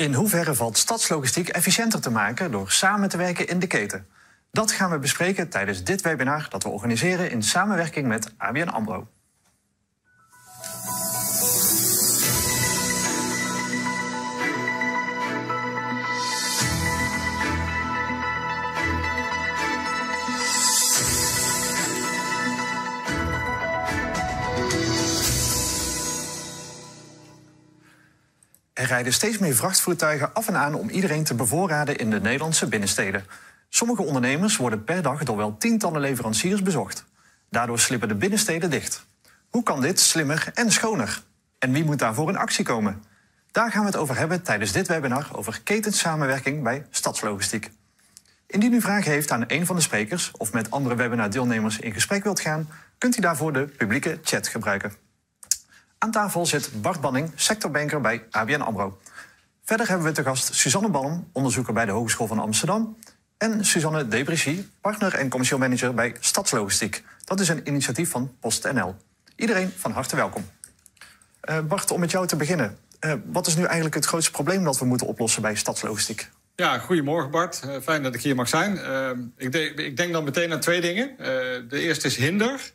In hoeverre valt stadslogistiek efficiënter te maken door samen te werken in de keten? Dat gaan we bespreken tijdens dit webinar dat we organiseren in samenwerking met ABN AMRO. Rijden steeds meer vrachtvoertuigen af en aan om iedereen te bevoorraden in de Nederlandse binnensteden. Sommige ondernemers worden per dag door wel tientallen leveranciers bezocht. Daardoor slippen de binnensteden dicht. Hoe kan dit slimmer en schoner? En wie moet daarvoor in actie komen? Daar gaan we het over hebben tijdens dit webinar over ketensamenwerking bij stadslogistiek. Indien u vragen heeft aan een van de sprekers of met andere webinardeelnemers in gesprek wilt gaan, kunt u daarvoor de publieke chat gebruiken. Aan tafel zit Bart Banning, sectorbanker bij ABN AMRO. Verder hebben we te gast Suzanne Balm, onderzoeker bij de Hogeschool van Amsterdam... en Suzanne Debrichy, partner en commercieel manager bij Stadslogistiek. Dat is een initiatief van PostNL. Iedereen van harte welkom. Uh, Bart, om met jou te beginnen. Uh, wat is nu eigenlijk het grootste probleem dat we moeten oplossen bij Stadslogistiek? Ja, goedemorgen Bart. Uh, fijn dat ik hier mag zijn. ik, ik, denk dan meteen aan twee dingen. de eerste is hinder.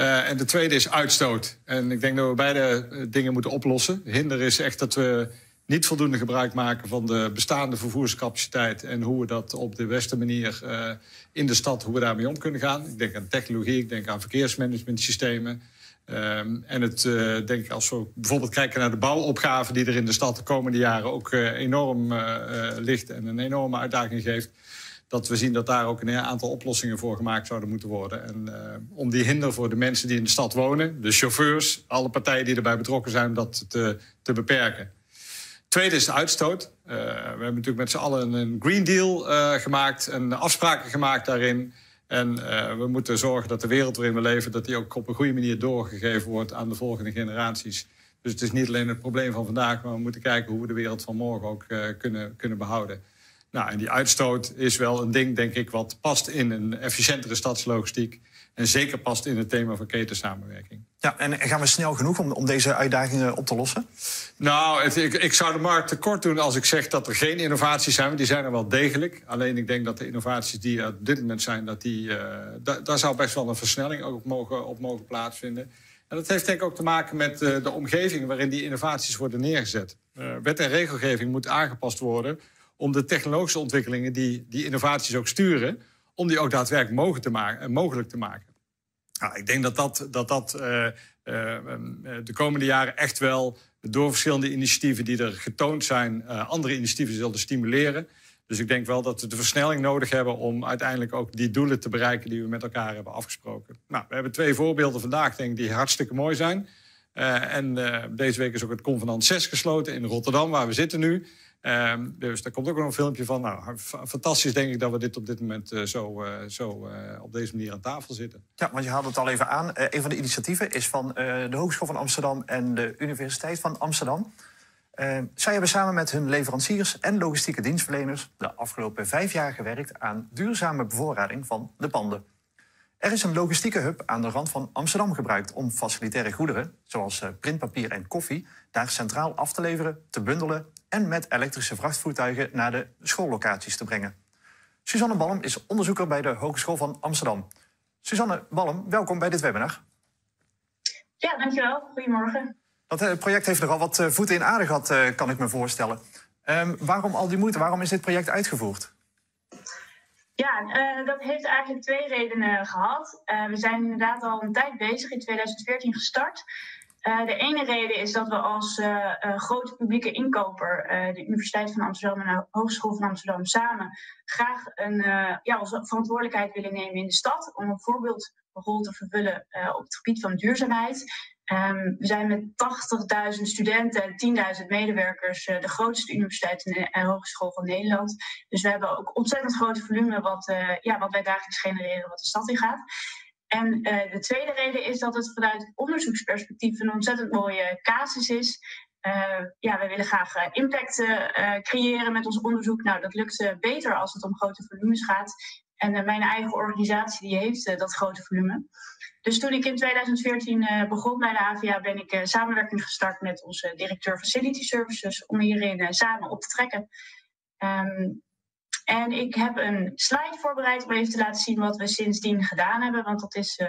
Uh, en de tweede is uitstoot. En ik denk dat we beide uh, dingen moeten oplossen. Hinder is echt dat we niet voldoende gebruik maken van de bestaande vervoerscapaciteit en hoe we dat op de beste manier uh, in de stad, hoe we daarmee om kunnen gaan. Ik denk aan technologie, ik denk aan verkeersmanagementsystemen. Um, en het, denk ik, als we bijvoorbeeld kijken naar de bouwopgave die er in de stad de komende jaren ook enorm ligt en een enorme uitdaging geeft, dat we zien dat daar ook een aantal oplossingen voor gemaakt zouden moeten worden. En uh, om die hinder voor de mensen die in de stad wonen, de chauffeurs, alle partijen die erbij betrokken zijn, dat te, te beperken. Tweede is de uitstoot. Uh, we hebben natuurlijk met z'n allen een Green Deal uh, gemaakt en afspraken gemaakt daarin. En we moeten zorgen dat de wereld waarin we leven, dat die ook op een goede manier doorgegeven wordt aan de volgende generaties. Dus het is niet alleen het probleem van vandaag, maar we moeten kijken hoe we de wereld van morgen ook kunnen, kunnen behouden. Nou, en die uitstoot is wel een ding, denk ik, wat past in een efficiëntere stadslogistiek. En zeker past in het thema van ketensamenwerking. Ja, en gaan we snel genoeg om, om deze uitdagingen op te lossen? Nou, het, ik, ik, zou de markt tekort doen als ik zeg dat er geen innovaties zijn. Die zijn er wel degelijk. Alleen ik denk dat de innovaties die er op dit moment zijn... Dat die, uh, da, daar zou best wel een versnelling ook op mogen, op mogen plaatsvinden. En dat heeft denk ik ook te maken met uh, de omgeving waarin die innovaties worden neergezet. Uh, wet en regelgeving moet aangepast worden om de technologische ontwikkelingen die die innovaties ook sturen, om die ook daadwerkelijk mogelijk te maken. Mogelijk te maken. Nou, ik denk dat dat, dat, dat uh, uh, de komende jaren echt wel door verschillende initiatieven die er getoond zijn, andere initiatieven zullen stimuleren. Dus ik denk wel dat we de versnelling nodig hebben om uiteindelijk ook die doelen te bereiken die we met elkaar hebben afgesproken. Nou, we hebben twee voorbeelden vandaag, denk ik, die hartstikke mooi zijn. en deze week is ook het Convenant 6 gesloten in Rotterdam, waar we zitten nu. Um, dus daar komt ook nog een filmpje van. Nou, fantastisch denk ik dat we dit op dit moment uh, zo, uh, zo uh, op deze manier aan tafel zitten. Ja, want je haalde het al even aan. een van de initiatieven is van de Hogeschool van Amsterdam en de Universiteit van Amsterdam. Ehm, zij hebben samen met hun leveranciers en logistieke dienstverleners de afgelopen vijf jaar gewerkt aan duurzame bevoorrading van de panden. Er is een logistieke hub aan de rand van Amsterdam gebruikt om facilitaire goederen, zoals printpapier en koffie, daar centraal af te leveren, te bundelen en met elektrische vrachtvoertuigen naar de schoollocaties te brengen. Suzanne Balm is onderzoeker bij de Hogeschool van Amsterdam. Suzanne Balm, welkom bij dit webinar. Ja, dankjewel. Goedemorgen. Dat uh, project heeft nogal wat uh, voeten in aarde gehad, uh, kan ik me voorstellen. Um, waarom al die moeite? Waarom is dit project uitgevoerd? Ja, dat heeft eigenlijk twee redenen gehad. we zijn inderdaad al een tijd bezig, in 2014 gestart. Uh, de ene reden is dat we als uh, uh, grote publieke inkoper, de Universiteit van Amsterdam en de Hogeschool van Amsterdam samen, graag een, ja, onze verantwoordelijkheid willen nemen in de stad om een voorbeeldrol te vervullen op het gebied van duurzaamheid. Um, we zijn met 80.000 studenten en 10.000 medewerkers de grootste universiteit en hogeschool van Nederland. Dus we hebben ook ontzettend grote volume wat, ja, wat wij dagelijks genereren wat de stad in gaat. En uh, de tweede reden is dat het vanuit onderzoeksperspectief een ontzettend mooie casus is. Uh, ja, we willen graag uh, impact creëren met ons onderzoek. Nou, dat lukt beter als het om grote volumes gaat. En mijn eigen organisatie die heeft dat grote volume. Dus toen ik in 2014 begon bij de AVA, ben ik samenwerking gestart met onze directeur Facility Services om hierin samen op te trekken. Ehm, en ik heb een slide voorbereid om even te laten zien wat we sindsdien gedaan hebben, want dat is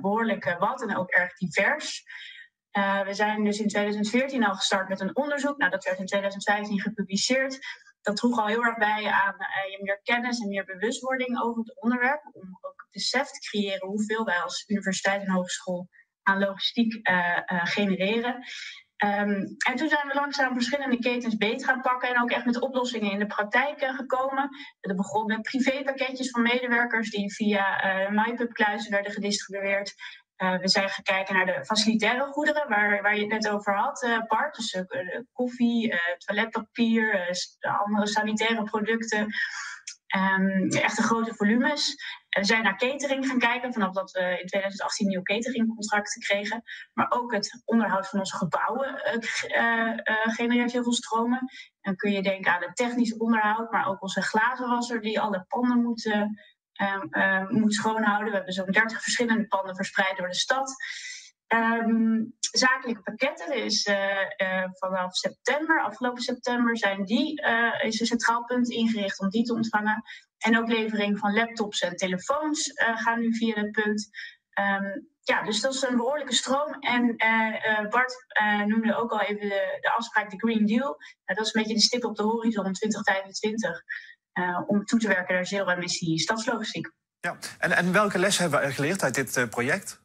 behoorlijk wat en ook erg divers. We zijn dus in 2014 al gestart met een onderzoek. Nou, dat werd in 2015 gepubliceerd. Dat droeg al heel erg bij aan uh, meer kennis en meer bewustwording over het onderwerp. Om ook besef te creëren hoeveel wij als universiteit en hogeschool aan logistiek genereren. Um, en toen zijn we langzaam verschillende ketens beter gaan pakken en ook echt met oplossingen in de praktijk gekomen. Dat begon met privépakketjes van medewerkers die via uh, MyPub-kluizen werden gedistribueerd. Uh, we zijn gaan kijken naar de facilitaire goederen, waar, waar je het net over had, uh, Bart. Dus uh, koffie, toiletpapier, andere sanitaire producten. Um, echte grote volumes. We zijn naar catering gaan kijken, vanaf dat we in 2018 nieuwe cateringcontracten kregen. Maar ook het onderhoud van onze gebouwen genereert heel veel stromen. Dan kun je denken aan het technisch onderhoud, maar ook onze glazenwasser die alle panden moet uh, moet schoonhouden. We hebben zo'n 30 verschillende panden verspreid door de stad. Um, zakelijke pakketten is uh, uh, vanaf september, afgelopen september, zijn die, uh, is een centraal punt ingericht om die te ontvangen. En ook levering van laptops en telefoons gaan nu via dat punt. Um, ja, dus dat is een behoorlijke stroom. En Bart noemde ook al even de, afspraak, de Green Deal. dat is een beetje de stip op de horizon 2025 uh, om toe te werken naar zero-emissie stadslogistiek. Ja, en, en welke les hebben we geleerd uit dit project?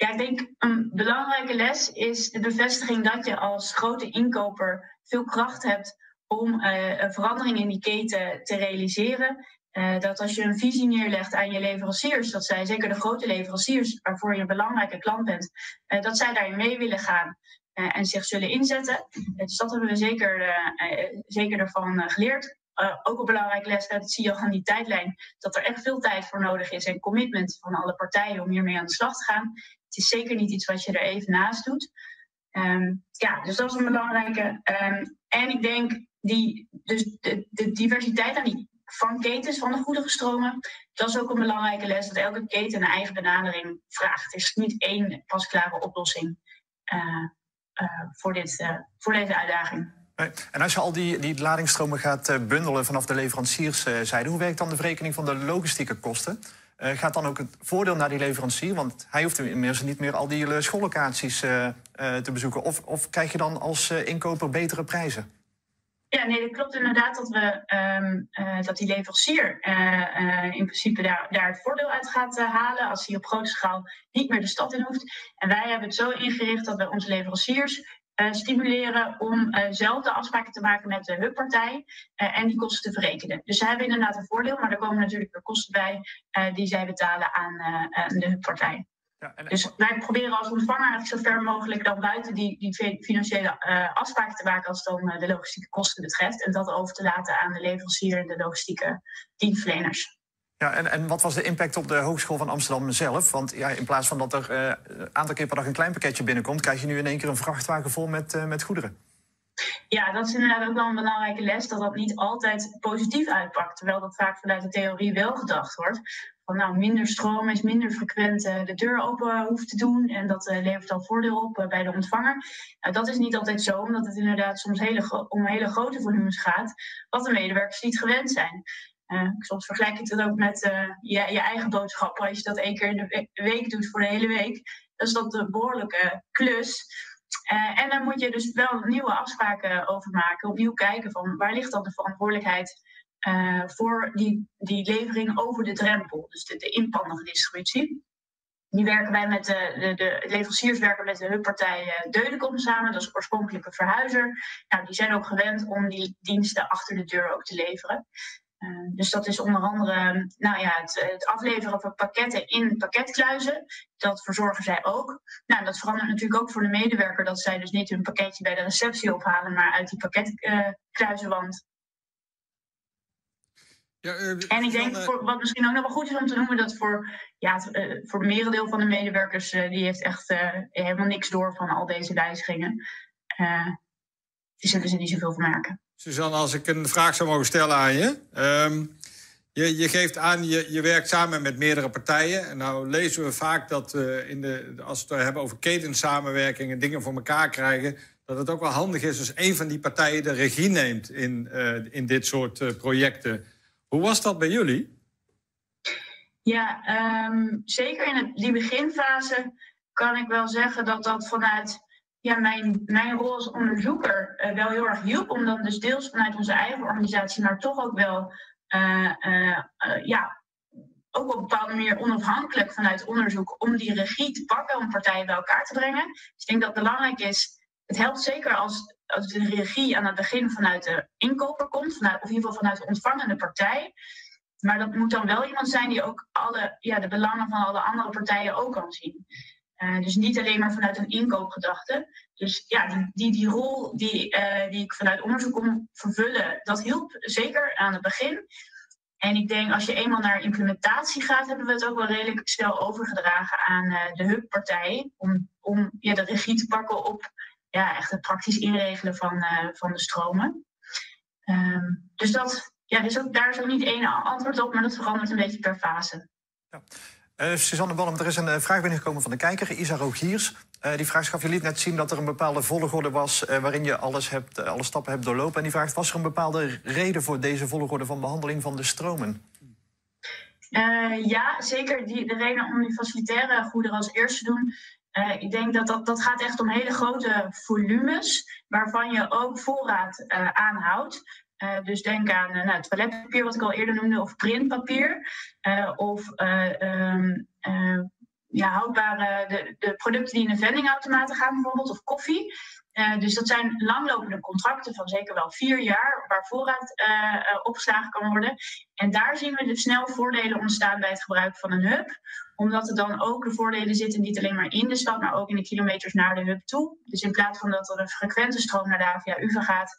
Ja, ik denk een belangrijke les is de bevestiging dat je als grote inkoper veel kracht hebt om uh, een verandering in die keten te realiseren. Uh, dat als je een visie neerlegt aan je leveranciers, dat zij, zeker de grote leveranciers, waarvoor je een belangrijke klant bent, uh, dat zij daarin mee willen gaan en zich zullen inzetten. dus dat hebben we zeker, zeker ervan geleerd. Ook een belangrijke les, dat zie je al aan die tijdlijn, dat er echt veel tijd voor nodig is en commitment van alle partijen om hiermee aan de slag te gaan. Het is zeker niet iets wat je er even naast doet. Um, ja, dus dat is een belangrijke. Um, en ik denk die, dus de, diversiteit aan die van ketens van de goederenstromen, dat is ook een belangrijke les, dat elke keten een eigen benadering vraagt. Er is niet één pasklare oplossing uh, uh, voor, dit, uh, voor deze uitdaging. En als je al die, die ladingstromen gaat eh, bundelen vanaf de leverancierszijde, hoe werkt dan de verrekening van de logistieke kosten? Uh, gaat dan ook het voordeel naar die leverancier? Want hij hoeft inmiddels niet meer al die eh, schoollocaties uh, uh, te bezoeken. Of, of krijg je dan als inkoper betere prijzen? Ja, nee, dat klopt inderdaad dat, we, um, dat die leverancier in principe daar, daar het voordeel uit gaat halen als hij op grote schaal niet meer de stad in hoeft. En wij hebben het zo ingericht dat we onze leveranciers stimuleren om uh, zelf de afspraken te maken met de hubpartij uh, en die kosten te verrekenen. Dus ze hebben inderdaad een voordeel, maar er komen natuurlijk weer kosten bij die zij betalen aan, aan de hubpartij. Ja, en... Dus wij proberen als ontvanger eigenlijk zo ver mogelijk dan buiten die, die financiële afspraken te maken als dan de logistieke kosten betreft. En dat over te laten aan de leverancier en de logistieke dienstverleners. Ja, en, en wat was de impact op de Hogeschool van Amsterdam zelf? Want ja, in plaats van dat er een uh, aantal keer per dag een klein pakketje binnenkomt, krijg je nu in één keer een vrachtwagen vol met, uh, met goederen. Ja, dat is inderdaad ook wel een belangrijke les, dat dat niet altijd positief uitpakt. Terwijl dat vaak vanuit de theorie wel gedacht wordt. Van nou, minder stroom is minder frequent uh, de deur open hoeft te doen. En dat levert dan voordeel op bij de ontvanger. Nou, dat is niet altijd zo, omdat het inderdaad soms hele om hele grote volumes gaat. Wat de medewerkers niet gewend zijn. Uh, soms vergelijk je het ook met uh, je, je, eigen boodschappen. Als je dat één keer in de week doet voor de hele week, dan is dat een behoorlijke klus. Uh, en dan moet je dus wel nieuwe afspraken over maken. Opnieuw kijken van waar ligt dan de verantwoordelijkheid voor die, die levering over de drempel. Dus de, de inpandige distributie. Die werken wij met de, de, de leveranciers werken met de hubpartij Deudekom samen. Dat is oorspronkelijk een verhuizer. Nou, die zijn ook gewend om die diensten achter de deur ook te leveren. Uh, dus dat is onder andere nou ja, het, het, afleveren van pakketten in pakketkluizen. Dat verzorgen zij ook. Nou, dat verandert natuurlijk ook voor de medewerker dat zij dus niet hun pakketje bij de receptie ophalen, maar uit die pakketkluizenwand. Ja, uh, en ik denk, voor, wat misschien ook nog wel goed is om te noemen, dat voor, ja, het, uh, voor het merendeel van de medewerkers, die heeft echt helemaal niks door van al deze wijzigingen. die zullen ze niet zoveel van merken. Suzanne, als ik een vraag zou mogen stellen aan je. Um, Je, je geeft aan, je, je werkt samen met meerdere partijen. En nou lezen we vaak dat uh, in de, als we het hebben over ketensamenwerking en dingen voor elkaar krijgen, dat het ook wel handig is als een van die partijen de regie neemt in, uh, in dit soort uh, projecten. Hoe was dat bij jullie? Ja, um, zeker in die beginfase kan ik wel zeggen dat dat vanuit ja, mijn, mijn rol als onderzoeker uh, wel heel erg hielp. Om dan dus deels vanuit onze eigen organisatie, maar toch ook wel uh, uh, ja, ook op een bepaalde manier onafhankelijk vanuit onderzoek om die regie te pakken, om partijen bij elkaar te brengen. Dus ik denk dat het belangrijk is. Het helpt zeker als, als de regie aan het begin vanuit de inkoper komt, of in ieder geval vanuit de ontvangende partij. Maar dat moet dan wel iemand zijn die ook alle, ja, de belangen van alle andere partijen ook kan zien. Uh, dus niet alleen maar vanuit een inkoopgedachte. Dus ja, die, die, die rol die, uh, die ik vanuit onderzoek kon vervullen, dat hielp zeker aan het begin. En ik denk als je eenmaal naar implementatie gaat, hebben we het ook wel redelijk snel overgedragen aan uh, de hubpartij. Om, om ja, de regie te pakken op ja, echt het praktisch inregelen van, van de stromen. Um, dus dat, ja, dus ook, daar is ook niet één antwoord op, maar dat verandert een beetje per fase. Uh, Suzanne Ballem, er is een uh, vraag binnengekomen van de kijker, Isa Rogiers. Uh, die vraag gaf je liet net zien dat er een bepaalde volgorde was waarin je alles hebt, alle stappen hebt doorlopen. En die vraagt, was er een bepaalde reden voor deze volgorde van behandeling van de stromen? ja, zeker. Die, de reden om die facilitaire goederen als eerste te doen. ik denk dat, dat dat gaat echt om hele grote volumes, waarvan je ook voorraad aanhoudt. Uh, dus denk aan uh, nou, toiletpapier, wat ik al eerder noemde, of printpapier. Uh, of um, ja, houdbare de, de, producten die in de vendingautomaten gaan, bijvoorbeeld, of koffie. dus dat zijn langlopende contracten van zeker wel vier jaar, waar voorraad opgeslagen kan worden. En daar zien we dus snel voordelen ontstaan bij het gebruik van een hub omdat er dan ook de voordelen zitten, niet alleen maar in de stad, maar ook in de kilometers naar de hub toe. Dus in plaats van dat er een frequente stroom naar de AVA UvA gaat,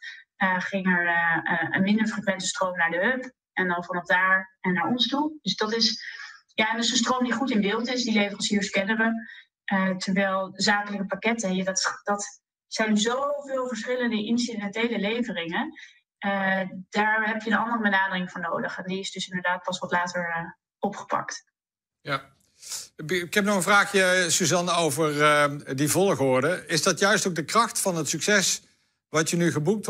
ging er uh, een minder frequente stroom naar de hub. En dan vanaf daar en naar ons toe. Dus dat is ja, dus een stroom die goed in beeld is. Die leveranciers kennen we. Terwijl zakelijke pakketten, ja, dat, dat zijn zoveel verschillende incidentele leveringen. daar heb je een andere benadering voor nodig. En die is dus inderdaad pas wat later opgepakt. Ja, ik heb nog een vraagje, Suzanne, over die volgorde. Is dat juist ook de kracht van het succes wat je nu geboekt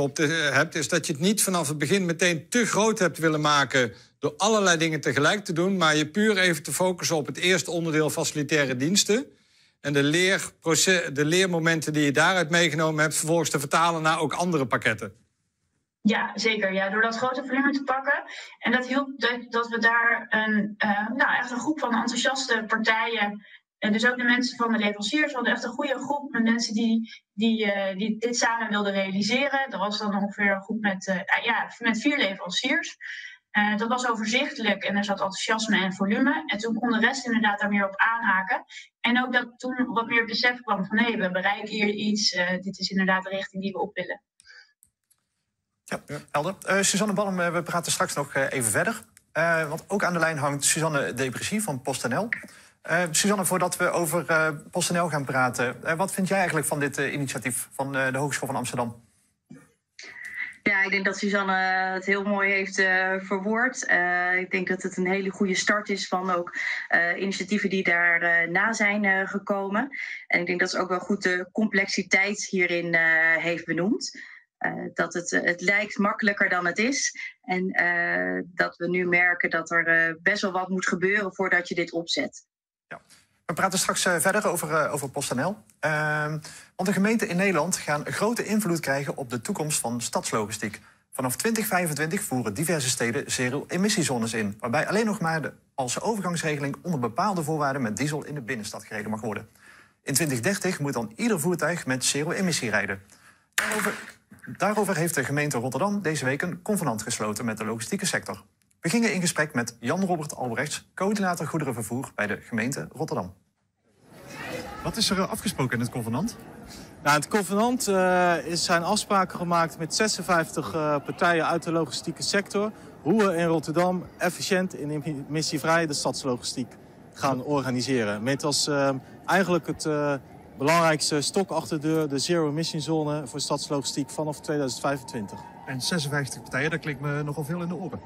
hebt... is dat je het niet vanaf het begin meteen te groot hebt willen maken... door allerlei dingen tegelijk te doen... maar je puur even te focussen op het eerste onderdeel facilitaire diensten... en de, de leermomenten die je daaruit meegenomen hebt... vervolgens te vertalen naar ook andere pakketten. Ja, zeker. Ja, door dat grote volume te pakken. En dat hielp dat, dat we daar een, uh, nou, echt een groep van enthousiaste partijen. En dus ook de mensen van de leveranciers. We hadden echt een goede groep met mensen die, die, uh, die dit samen wilden realiseren. Er was dan ongeveer een groep met, uh, ja, met vier leveranciers. Uh, dat was overzichtelijk en er zat enthousiasme en volume. En toen kon de rest inderdaad daar meer op aanhaken. En ook dat toen wat meer besef kwam van hé, we bereiken hier iets. dit is inderdaad de richting die we op willen. Ja, helder. Suzanne Ballem, uh, we praten straks nog even verder. want ook aan de lijn hangt Suzanne Depressie van PostNL. Suzanne, voordat we over PostNL gaan praten... wat vind jij eigenlijk van dit initiatief van de Hogeschool van Amsterdam? Ja, ik denk dat Suzanne het heel mooi heeft uh, verwoord. Uh, ik denk dat het een hele goede start is van ook uh, initiatieven die daarna na zijn gekomen. En ik denk dat ze ook wel goed de complexiteit hierin heeft benoemd. Uh, dat het, het lijkt makkelijker dan het is. En uh, dat we nu merken dat er uh, best wel wat moet gebeuren voordat je dit opzet. We praten straks verder over, over PostNL. Ehm, want de gemeenten in Nederland gaan grote invloed krijgen op de toekomst van stadslogistiek. Vanaf 2025 voeren diverse steden zero-emissiezones in, waarbij alleen nog maar de, als overgangsregeling onder bepaalde voorwaarden met diesel in de binnenstad gereden mag worden. In 2030 moet dan ieder voertuig met zero-emissie rijden. Daarover heeft de gemeente Rotterdam deze week een convenant gesloten met de logistieke sector. We gingen in gesprek met Jan-Robert Albrechts, coördinator goederenvervoer bij de gemeente Rotterdam. Wat is er afgesproken in het convenant? Nou, het convenant uh, is, zijn afspraken gemaakt met 56 uh, partijen uit de logistieke sector. Hoe we in Rotterdam efficiënt en emissievrij de stadslogistiek gaan organiseren. Met als uh, eigenlijk het belangrijkste stok achter de deur, de zero emission zone voor stadslogistiek vanaf 2025. En 56 partijen, dat klinkt me nogal veel in de oren.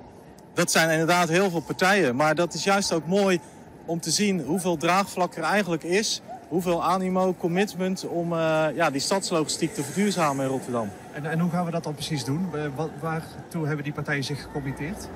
Dat zijn inderdaad heel veel partijen. Maar dat is juist ook mooi om te zien hoeveel draagvlak er eigenlijk is. Hoeveel animo, commitment om uh, ja, die stadslogistiek te verduurzamen in Rotterdam. En, en hoe gaan we dat dan precies doen? Waar, waartoe hebben die partijen zich gecommitteerd?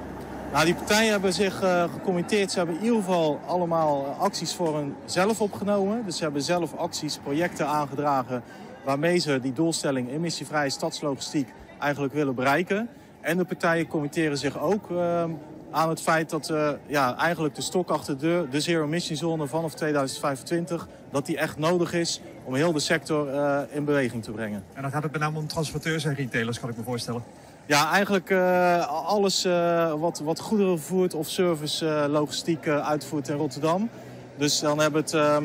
Nou, die partijen hebben zich uh, gecommitteerd. Ze hebben in ieder geval allemaal uh, acties voor hunzelf opgenomen. Dus ze hebben zelf acties, projecten aangedragen... waarmee ze die doelstelling emissievrije stadslogistiek eigenlijk willen bereiken. En de partijen committeren zich ook uh, aan het feit dat uh, ja, eigenlijk de stok achter de deur, de zero emission zone vanaf 2025, dat die echt nodig is om heel de sector uh, in beweging te brengen. En dan gaat het met name om transporteurs en retailers, kan ik me voorstellen. Ja, eigenlijk alles wat, wat goederen vervoert of service logistiek uitvoert in Rotterdam. Dus dan hebben we het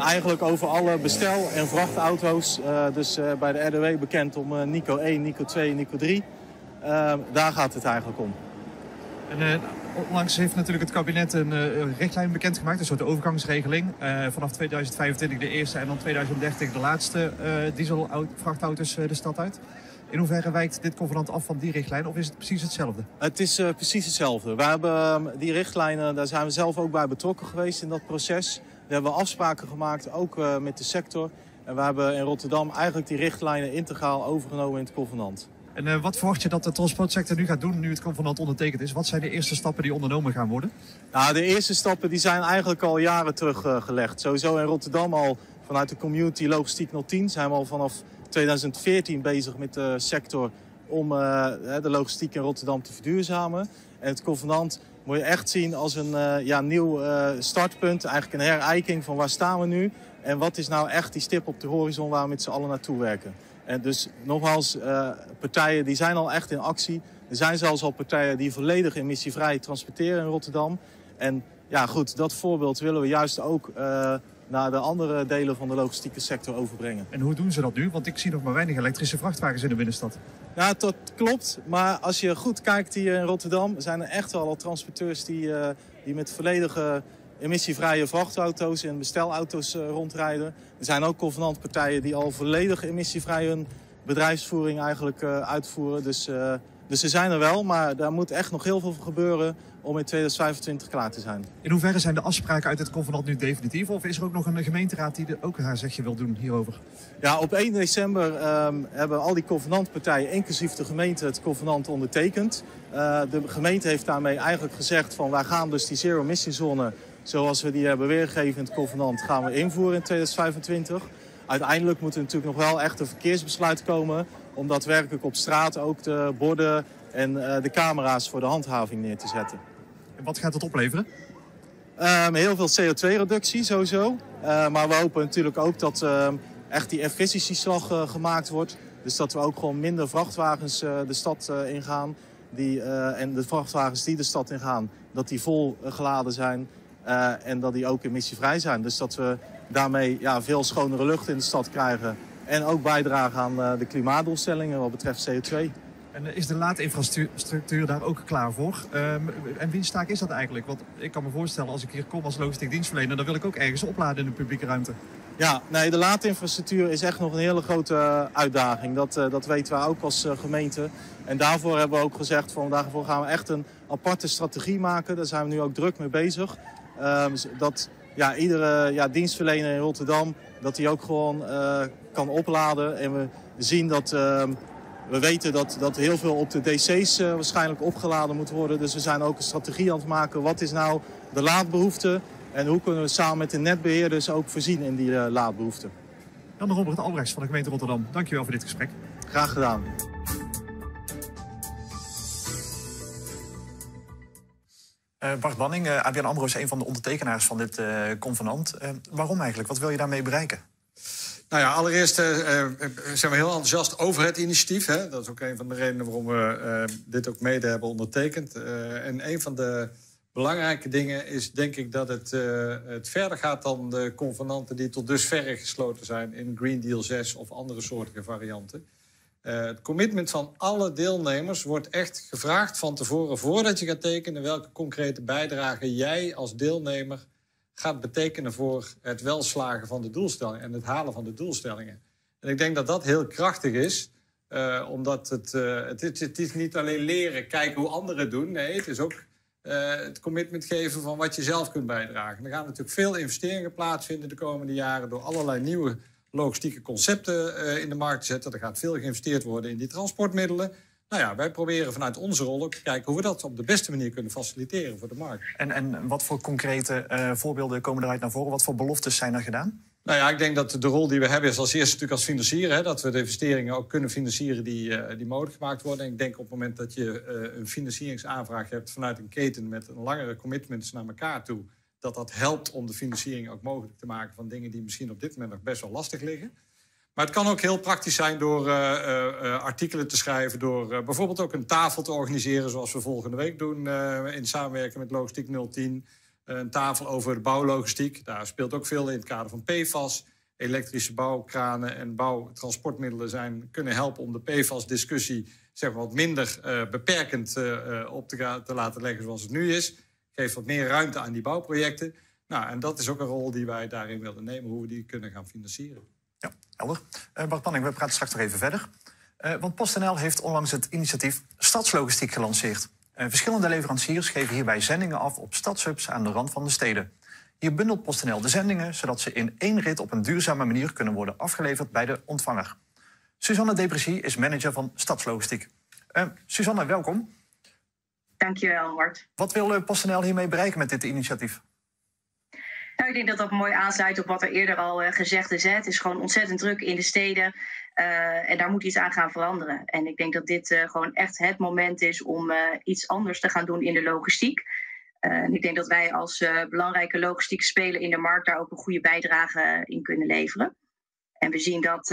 eigenlijk over alle bestel- en vrachtauto's. dus bij de RDW bekend om Nico 1, Nico 2 en Nico 3. Daar gaat het eigenlijk om. En, uh, onlangs heeft natuurlijk het kabinet een uh, richtlijn bekendgemaakt, een soort overgangsregeling. Uh, vanaf 2025 de eerste en dan 2030 de laatste dieselvrachtauto's de stad uit. In hoeverre wijkt dit convenant af van die richtlijn of is het precies hetzelfde? Het is precies hetzelfde. We hebben die richtlijnen, daar zijn we zelf ook bij betrokken geweest in dat proces. We hebben afspraken gemaakt, ook met de sector. En we hebben in Rotterdam eigenlijk die richtlijnen integraal overgenomen in het convenant. En uh, wat verwacht je dat de transportsector nu gaat doen nu het convenant ondertekend is? Wat zijn de eerste stappen die ondernomen gaan worden? Nou, de eerste stappen die zijn eigenlijk al jaren teruggelegd. Uh, Sowieso in Rotterdam al vanuit de community Logistiek 010 zijn we al vanaf 2014 bezig met de sector om uh, de logistiek in Rotterdam te verduurzamen. En het convenant moet je echt zien als een ja, nieuw startpunt, eigenlijk een herijking van waar staan we nu en wat is nou echt die stip op de horizon waar we met z'n allen naartoe werken. En dus nogmaals, uh, partijen die zijn al echt in actie. Er zijn zelfs al partijen die volledig emissievrij transporteren in Rotterdam. En ja, goed, dat voorbeeld willen we juist ook uh, naar de andere delen van de logistieke sector overbrengen. En hoe doen ze dat nu? Want ik zie nog maar weinig elektrische vrachtwagens in de binnenstad. Ja, dat klopt. Maar als je goed kijkt hier in Rotterdam... zijn er echt wel al transporteurs die, uh, die met volledige emissievrije vrachtauto's en bestelauto's uh, rondrijden. Er zijn ook convenantpartijen die al volledig emissievrij hun bedrijfsvoering eigenlijk uh, uitvoeren. Dus, uh, dus ze zijn er wel, maar daar moet echt nog heel veel gebeuren om in 2025 klaar te zijn. In hoeverre zijn de afspraken uit het convenant nu definitief? Of is er ook nog een gemeenteraad die er ook haar zegje wil doen hierover? Ja, op 1 december um, hebben al die convenantpartijen, inclusief de gemeente, het convenant ondertekend. Uh, de gemeente heeft daarmee eigenlijk gezegd van wij gaan dus die zero emission zone zoals we die hebben weergegeven in het convenant, gaan we invoeren in 2025. Uiteindelijk moet er natuurlijk nog wel echt een verkeersbesluit komen... om daadwerkelijk op straat ook de borden en uh, de camera's voor de handhaving neer te zetten. En wat gaat dat opleveren? Um, heel veel CO2-reductie sowieso. Uh, maar we hopen natuurlijk ook dat uh, echt die efficiëntieslag uh, gemaakt wordt. Dus dat we ook gewoon minder vrachtwagens de stad ingaan. Die, en de vrachtwagens die de stad ingaan, dat die vol geladen zijn. Uh, en dat die ook emissievrij zijn. Dus dat we daarmee ja, veel schonere lucht in de stad krijgen. En ook bijdragen aan uh, de klimaatdoelstellingen wat betreft CO2. En uh, is de laadinfrastructuur daar ook klaar voor? Um, en wie staak is dat eigenlijk? Want ik kan me voorstellen, als ik hier kom als logistiek dienstverlener... dan wil ik ook ergens opladen in de publieke ruimte. Ja, nee, de laadinfrastructuur is echt nog een hele grote uitdaging. Dat, dat weten we ook als gemeente. En daarvoor hebben we ook gezegd, van, daarvoor gaan we echt een aparte strategie maken. Daar zijn we nu ook druk mee bezig. Um, dat ja, iedere ja, dienstverlener in Rotterdam dat hij ook gewoon uh, kan opladen. En we zien dat, uh, we weten dat, dat heel veel op de DC's uh, waarschijnlijk opgeladen moet worden. Dus we zijn ook een strategie aan het maken. Wat is nou de laadbehoefte? En hoe kunnen we samen met de netbeheerders ook voorzien in die laadbehoefte? Dan de Robert Albrechts van de gemeente Rotterdam. Dankjewel voor dit gesprek. Graag gedaan. Uh, Bart Banning, uh, ABN AMRO is een van de ondertekenaars van dit uh, convenant. waarom eigenlijk? Wat wil je daarmee bereiken? Nou ja, allereerst zijn we heel enthousiast over het initiatief. Hè? Dat is ook een van de redenen waarom we dit ook mede hebben ondertekend. en een van de belangrijke dingen is denk ik dat het, het verder gaat dan de convenanten die tot dusver gesloten zijn in Green Deal 6 of andere soorten varianten. Uh, het commitment van alle deelnemers wordt echt gevraagd van tevoren, voordat je gaat tekenen, welke concrete bijdrage jij als deelnemer gaat betekenen voor het welslagen van de doelstellingen en het halen van de doelstellingen. En ik denk dat dat heel krachtig is, uh, omdat het, uh, het, het is niet alleen leren, kijken hoe anderen doen. Nee, het is ook het commitment geven van wat je zelf kunt bijdragen. Er gaan natuurlijk veel investeringen plaatsvinden de komende jaren door allerlei nieuwe logistieke concepten in de markt te zetten. Er gaat veel geïnvesteerd worden in die transportmiddelen. Nou ja, wij proberen vanuit onze rol ook te kijken hoe we dat op de beste manier kunnen faciliteren voor de markt. En, en wat voor concrete uh, voorbeelden komen eruit naar voren? Wat voor beloftes zijn er gedaan? Nou ja, ik denk dat de rol die we hebben is als eerste natuurlijk als financier. Hè, dat we de investeringen ook kunnen financieren die, uh, die mogelijk gemaakt worden. En ik denk op het moment dat je uh, een financieringsaanvraag hebt vanuit een keten met een langere commitments naar elkaar toe, dat dat helpt om de financiering ook mogelijk te maken van dingen die misschien op dit moment nog best wel lastig liggen. Maar het kan ook heel praktisch zijn door uh, uh, artikelen te schrijven, door bijvoorbeeld ook een tafel te organiseren, zoals we volgende week doen in samenwerking met Logistiek 010. Een tafel over de bouwlogistiek. Daar speelt ook veel in het kader van PFAS. Elektrische bouwkranen en bouwtransportmiddelen zijn, kunnen helpen om de PFAS-discussie zeg maar, wat minder beperkend op te, te laten leggen zoals het nu is. Geeft wat meer ruimte aan die bouwprojecten. Nou, en dat is ook een rol die wij daarin willen nemen, hoe we die kunnen gaan financieren. Ja, helder. Uh, Bart Panning, we praten straks nog even verder. Uh, want PostNL heeft onlangs het initiatief Stadslogistiek gelanceerd. Uh, verschillende leveranciers geven hierbij zendingen af op stadshubs aan de rand van de steden. Hier bundelt PostNL de zendingen, zodat ze in één rit op een duurzame manier kunnen worden afgeleverd bij de ontvanger. Suzanne Depressie is manager van Stadslogistiek. Suzanne, welkom. Dankjewel, Bart. Wat wil PostNL hiermee bereiken met dit initiatief? Nou, ik denk dat dat mooi aansluit op wat er eerder al uh, gezegd is. Hè. Het is gewoon ontzettend druk in de steden. Uh, en daar moet iets aan gaan veranderen. En ik denk dat dit uh, gewoon echt het moment is om iets anders te gaan doen in de logistiek. en ik denk dat wij als belangrijke logistieke speler in de markt daar ook een goede bijdrage in kunnen leveren. En we zien dat,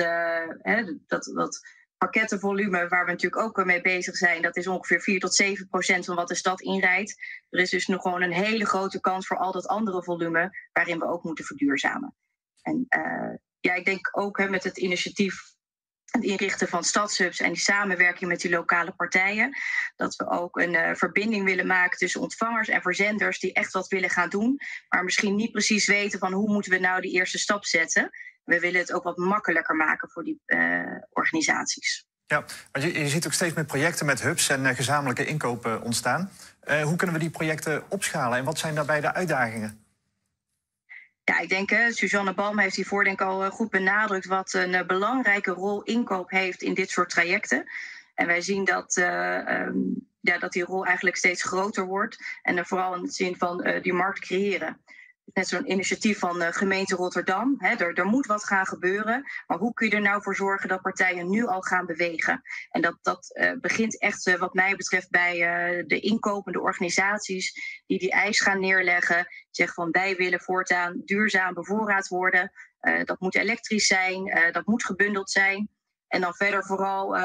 hè, dat, dat pakkettenvolume, waar we natuurlijk ook mee bezig zijn, dat is ongeveer 4 tot 7 procent van wat de stad inrijdt. Er is dus nog gewoon een hele grote kans voor al dat andere volume, waarin we ook moeten verduurzamen. En uh, ja, ik denk ook hè, met het initiatief het inrichten van stadshubs en die samenwerking met die lokale partijen. Dat we ook een uh, verbinding willen maken tussen ontvangers en verzenders die echt wat willen gaan doen. Maar misschien niet precies weten van hoe moeten we nou die eerste stap zetten we willen het ook wat makkelijker maken voor die uh, organisaties. Ja, maar je, je, ziet ook steeds meer projecten met hubs en uh, gezamenlijke inkopen ontstaan. Uh, hoe kunnen we die projecten opschalen en wat zijn daarbij de uitdagingen? Ja, ik denk, uh, Suzanne Balm heeft hiervoor denk ik al goed benadrukt wat een belangrijke rol inkoop heeft in dit soort trajecten. En wij zien dat, um, ja, dat die rol eigenlijk steeds groter wordt. En vooral in de zin van die markt creëren net zo'n initiatief van de eh, gemeente Rotterdam. Hè, er, er, moet wat gaan gebeuren. Maar hoe kun je er nou voor zorgen dat partijen nu al gaan bewegen? En dat, dat uh, begint echt, uh, wat mij betreft, bij de inkopende organisaties die die eis gaan neerleggen. Zeggen van wij willen voortaan duurzaam bevoorraad worden. dat moet elektrisch zijn, dat moet gebundeld zijn. En dan verder vooral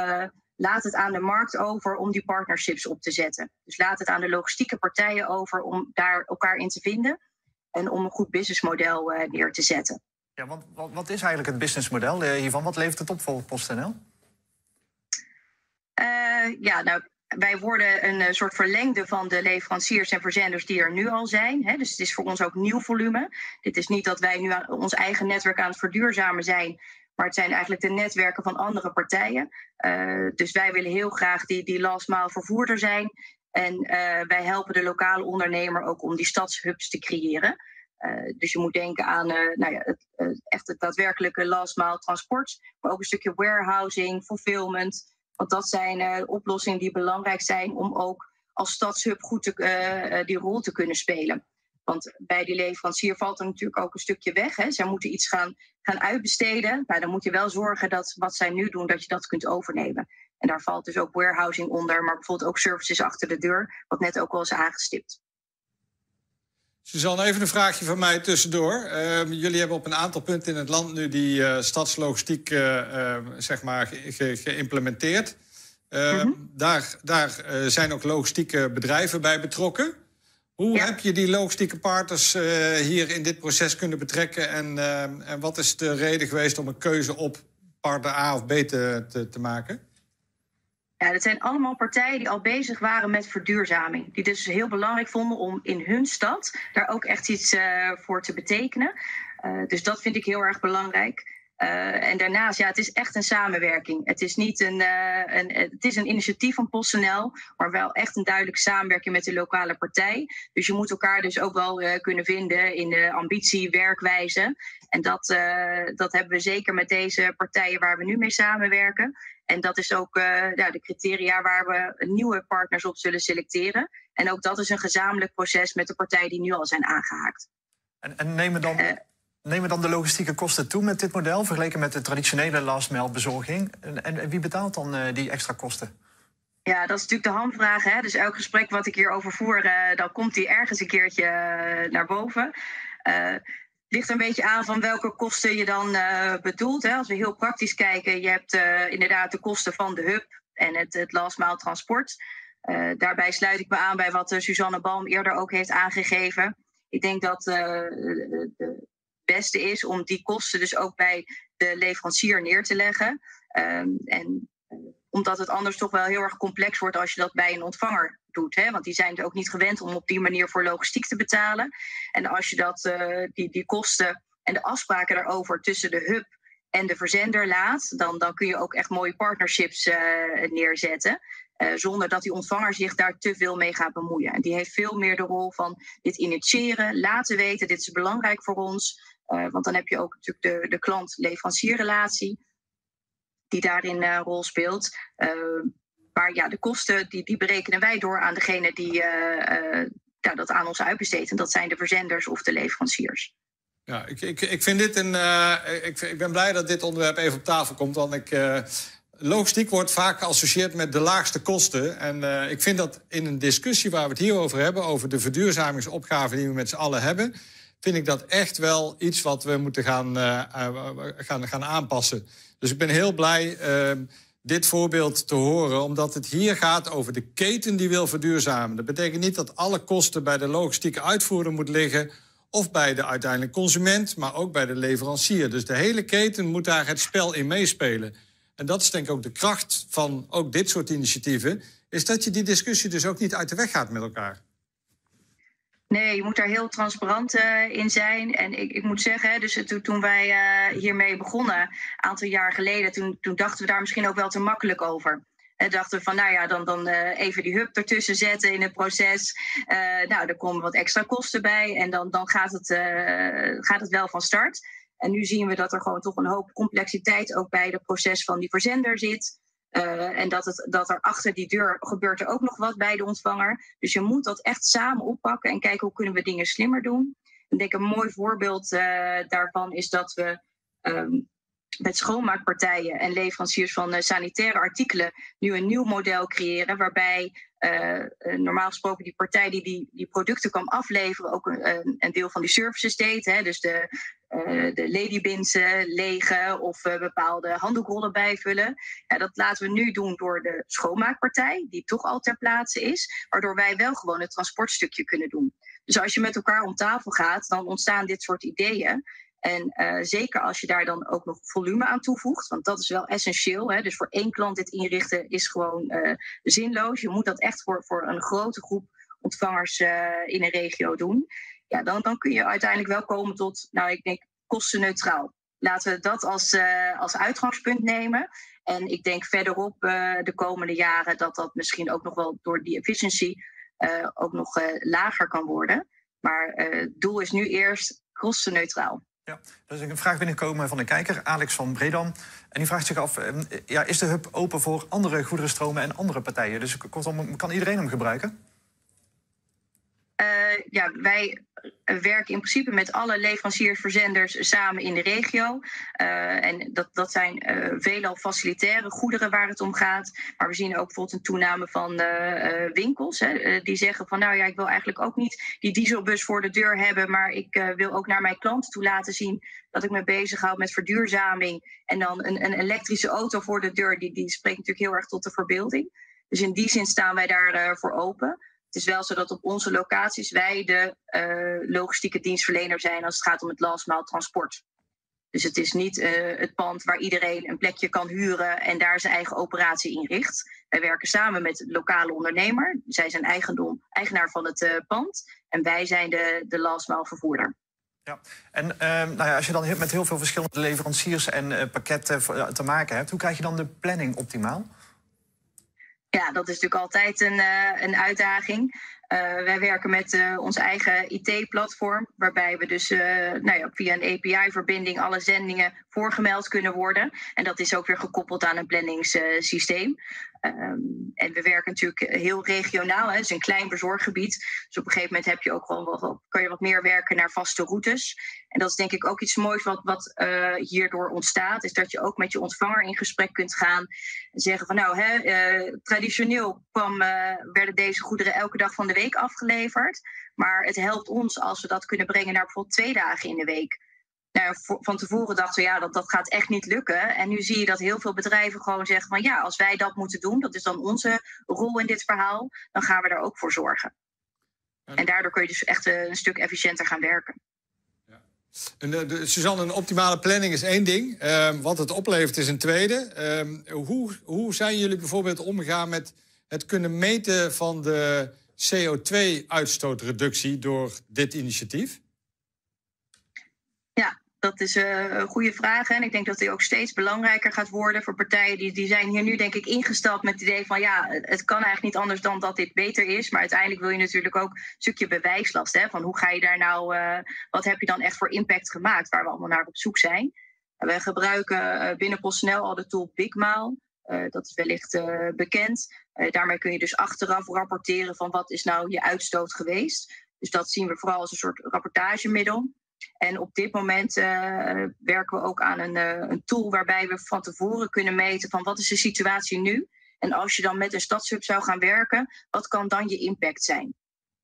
laat het aan de markt over om die partnerships op te zetten. Dus laat het aan de logistieke partijen over om daar elkaar in te vinden en om een goed businessmodel uh, neer te zetten. Ja, want wat, wat is eigenlijk het businessmodel hiervan? Wat levert het op voor PostNL? Uh, ja, nou, wij worden een soort verlengde van de leveranciers en verzenders die er nu al zijn. Hè. Dus het is voor ons ook nieuw volume. Dit is niet dat wij nu aan ons eigen netwerk aan het verduurzamen zijn. Maar het zijn eigenlijk de netwerken van andere partijen. Uh, dus wij willen heel graag die, die last mile vervoerder zijn. En uh, wij helpen de lokale ondernemer ook om die stadshubs te creëren. Uh, dus je moet denken aan uh, nou ja, het, echt het daadwerkelijke last mile transport, maar ook een stukje warehousing, fulfillment. Want dat zijn oplossingen die belangrijk zijn om ook als stadshub goed die rol te kunnen spelen. Want bij die leverancier valt er natuurlijk ook een stukje weg. Hè. Zij moeten iets gaan, gaan uitbesteden. Nou, dan moet je wel zorgen dat wat zij nu doen, dat je dat kunt overnemen. En daar valt dus ook warehousing onder, maar bijvoorbeeld ook services achter de deur, wat net ook al is aangestipt. Suzanne, even een vraagje van mij tussendoor. Uh, jullie hebben op een aantal punten in het land nu die uh, stadslogistiek uh, zeg maar ge geïmplementeerd. Mm -hmm. Daar, daar zijn ook logistieke bedrijven bij betrokken. Hoe ja. heb je die logistieke partners hier in dit proces kunnen betrekken? En, en wat is de reden geweest om een keuze op partner A of B te, te, te maken? Ja, dat zijn allemaal partijen die al bezig waren met verduurzaming. Die dus heel belangrijk vonden om in hun stad daar ook echt iets uh, voor te betekenen. Uh, dus dat vind ik heel erg belangrijk. Uh, en daarnaast, ja, het is echt een samenwerking. Het is niet een, een, het is een initiatief van PostNL, maar wel echt een duidelijke samenwerking met de lokale partij. Dus je moet elkaar dus ook wel kunnen vinden in de ambitie, werkwijze. En dat, dat hebben we zeker met deze partijen waar we nu mee samenwerken. En dat is ook ja, de criteria waar we nieuwe partners op zullen selecteren. En ook dat is een gezamenlijk proces met de partijen die nu al zijn aangehaakt. En, en nemen dan Nemen dan de logistieke kosten toe met dit model, vergeleken met de traditionele last mile bezorging? En, en, wie betaalt dan uh, die extra kosten? Ja, dat is natuurlijk de hamvraag. Hè? Dus elk gesprek wat ik hierover voer, dan komt die ergens een keertje naar boven. Ligt een beetje aan van welke kosten je dan bedoelt. Hè? Als we heel praktisch kijken, je hebt inderdaad de kosten van de hub en het, het last transport. daarbij sluit ik me aan bij wat Suzanne Balm eerder ook heeft aangegeven. Ik denk dat de beste is om die kosten dus ook bij de leverancier neer te leggen. Um, en omdat het anders toch wel heel erg complex wordt als je dat bij een ontvanger doet. Hè? Want die zijn het ook niet gewend om op die manier voor logistiek te betalen. En als je dat, uh, die, die kosten en de afspraken daarover tussen de hub en de verzender laat, dan, dan kun je ook echt mooie partnerships uh, neerzetten. Uh, zonder dat die ontvanger zich daar te veel mee gaat bemoeien. En die heeft veel meer de rol van dit initiëren, laten weten, dit is belangrijk voor ons. Want dan heb je ook natuurlijk de, de klant-leverancierrelatie die daarin een rol speelt. Maar ja, de kosten die, die berekenen wij door aan degene die ja, dat aan ons uitbesteedt. En dat zijn de verzenders of de leveranciers. Ja, ik, ik, ik vind dit een. Uh, ik, ik ben blij dat dit onderwerp even op tafel komt. Want ik. Logistiek wordt vaak geassocieerd met de laagste kosten. En ik vind dat in een discussie waar we het hier over hebben, over de verduurzamingsopgave die we met z'n allen hebben, vind ik dat echt wel iets wat we moeten gaan, gaan, gaan aanpassen. Dus ik ben heel blij ehm, dit voorbeeld te horen, omdat het hier gaat over de keten die wil verduurzamen. Dat betekent niet dat alle kosten bij de logistieke uitvoerder moet liggen of bij de uiteindelijke consument, maar ook bij de leverancier. Dus de hele keten moet daar het spel in meespelen. En dat is denk ik ook de kracht van ook dit soort initiatieven, is dat je die discussie dus ook niet uit de weg gaat met elkaar. Nee, je moet daar heel transparant uh, in zijn. En ik, ik moet zeggen, dus uh, toen wij uh, hiermee begonnen, een aantal jaar geleden, toen, toen dachten we daar misschien ook wel te makkelijk over. En dachten we van, nou ja, dan, dan even die hub ertussen zetten in het proces. Nou, er komen wat extra kosten bij en dan, dan gaat, het, gaat het wel van start. En nu zien we dat er gewoon toch een hoop complexiteit ook bij het proces van die verzender zit. En dat, het, dat er achter die deur gebeurt er ook nog wat bij de ontvanger. Dus je moet dat echt samen oppakken en kijken hoe kunnen we dingen slimmer doen. Ik denk een mooi voorbeeld daarvan is dat we um, met schoonmaakpartijen en leveranciers van uh, sanitaire artikelen nu een nieuw model creëren. Waarbij uh, normaal gesproken die partij die, die die producten kwam afleveren ook een, een deel van die services deed. Hè? Dus de, de ladybins legen of bepaalde handdoekrollen bijvullen. Ja, dat laten we nu doen door de schoonmaakpartij, die toch al ter plaatse is. Waardoor wij wel gewoon het transportstukje kunnen doen. Dus als je met elkaar om tafel gaat, dan ontstaan dit soort ideeën. En uh, zeker als je daar dan ook nog volume aan toevoegt, want dat is wel essentieel. Hè? Dus voor één klant dit inrichten is gewoon uh, zinloos. Je moet dat echt voor, voor een grote groep ontvangers uh, in een regio doen. Ja, dan, dan kun je uiteindelijk wel komen tot, nou, ik denk kostenneutraal. Laten we dat als, als uitgangspunt nemen. En ik denk verderop de komende jaren dat dat misschien ook nog wel door die efficiëntie ook nog lager kan worden. Maar het doel is nu eerst kostenneutraal. Ja, er is een vraag binnengekomen van een kijker, Alex van Bredam. En die vraagt zich af, ehm, ja, is de hub open voor andere goederenstromen en andere partijen? Dus kan iedereen hem gebruiken? Ja, wij werken in principe met alle leveranciers, verzenders samen in de regio. Uh, en dat, dat zijn uh, veelal facilitaire goederen waar het om gaat. Maar we zien ook bijvoorbeeld een toename van winkels. Hè, die zeggen van nou ja, ik wil eigenlijk ook niet die dieselbus voor de deur hebben. Maar ik wil ook naar mijn klanten toe laten zien dat ik me bezighoud met verduurzaming. En dan een, een elektrische auto voor de deur, die, die spreekt natuurlijk heel erg tot de verbeelding. Dus in die zin staan wij daarvoor voor open. Het is wel zo dat op onze locaties wij de uh, logistieke dienstverlener zijn als het gaat om het last mile transport. Dus het is niet uh, het pand waar iedereen een plekje kan huren en daar zijn eigen operatie in richt. Wij werken samen met de lokale ondernemer. Zij zijn eigendom, eigenaar van het uh, pand. En wij zijn de, de last mile vervoerder. Ja, en ehm, nou ja, als je dan met heel veel verschillende leveranciers en pakketten te maken hebt, hoe krijg je dan de planning optimaal? Ja, dat is natuurlijk altijd een, een uitdaging. Uh, wij werken met uh, ons eigen IT-platform, waarbij we dus uh, nou ja, via een API-verbinding alle zendingen voorgemeld kunnen worden. En dat is ook weer gekoppeld aan een planningssysteem. Um, en we werken natuurlijk heel regionaal. Hè. Is een klein bezorggebied. Dus op een gegeven moment heb je ook wel wat, kan je wat meer werken naar vaste routes. En dat is denk ik ook iets moois wat, wat hierdoor ontstaat. Is dat je ook met je ontvanger in gesprek kunt gaan. En zeggen van nou, hè, traditioneel kwam, werden deze goederen elke dag van de week afgeleverd. Maar het helpt ons als we dat kunnen brengen naar bijvoorbeeld twee dagen in de week nou, van tevoren dachten we ja, dat, dat gaat echt niet lukken. En nu zie je dat heel veel bedrijven gewoon zeggen van ja, als wij dat moeten doen, dat is dan onze rol in dit verhaal, dan gaan we er ook voor zorgen. En daardoor kun je dus echt eh, een stuk efficiënter gaan werken. En de, de, Suzanne, een optimale planning is één ding. Uh, wat het oplevert is een tweede. Uh, hoe, hoe zijn jullie bijvoorbeeld omgegaan met het kunnen meten van de CO2-uitstootreductie door dit initiatief? Ja, dat is uh, een goede vraag. En ik denk dat die ook steeds belangrijker gaat worden voor partijen. Die, die zijn hier nu denk ik ingesteld met het idee van ja, het kan eigenlijk niet anders dan dat dit beter is. Maar uiteindelijk wil je natuurlijk ook een stukje bewijslast. Hè, van hoe ga je daar nou, uh, wat heb je dan echt voor impact gemaakt waar we allemaal naar op zoek zijn. We gebruiken uh, binnen PostNL al de tool Bigmaal. Dat is wellicht bekend. daarmee kun je dus achteraf rapporteren van wat is nou je uitstoot geweest. Dus dat zien we vooral als een soort rapportagemiddel. En op dit moment werken we ook aan een, een, tool waarbij we van tevoren kunnen meten van wat is de situatie nu. En als je dan met een stadshub zou gaan werken, wat kan dan je impact zijn?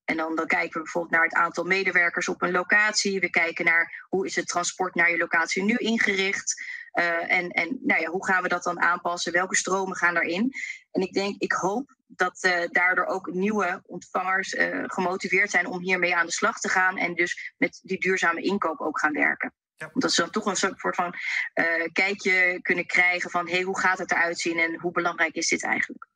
En dan, dan kijken we bijvoorbeeld naar het aantal medewerkers op een locatie. We kijken naar hoe is het transport naar je locatie nu ingericht. Uh, en en nou ja, hoe gaan we dat dan aanpassen? Welke stromen gaan daarin? En ik denk, ik hoop dat uh, daardoor ook nieuwe ontvangers uh, gemotiveerd zijn om hiermee aan de slag te gaan. En dus met die duurzame inkoop ook gaan werken. Ja. Omdat ze dan toch een soort van kijkje kunnen krijgen van hey, hoe gaat het eruit zien en hoe belangrijk is dit eigenlijk?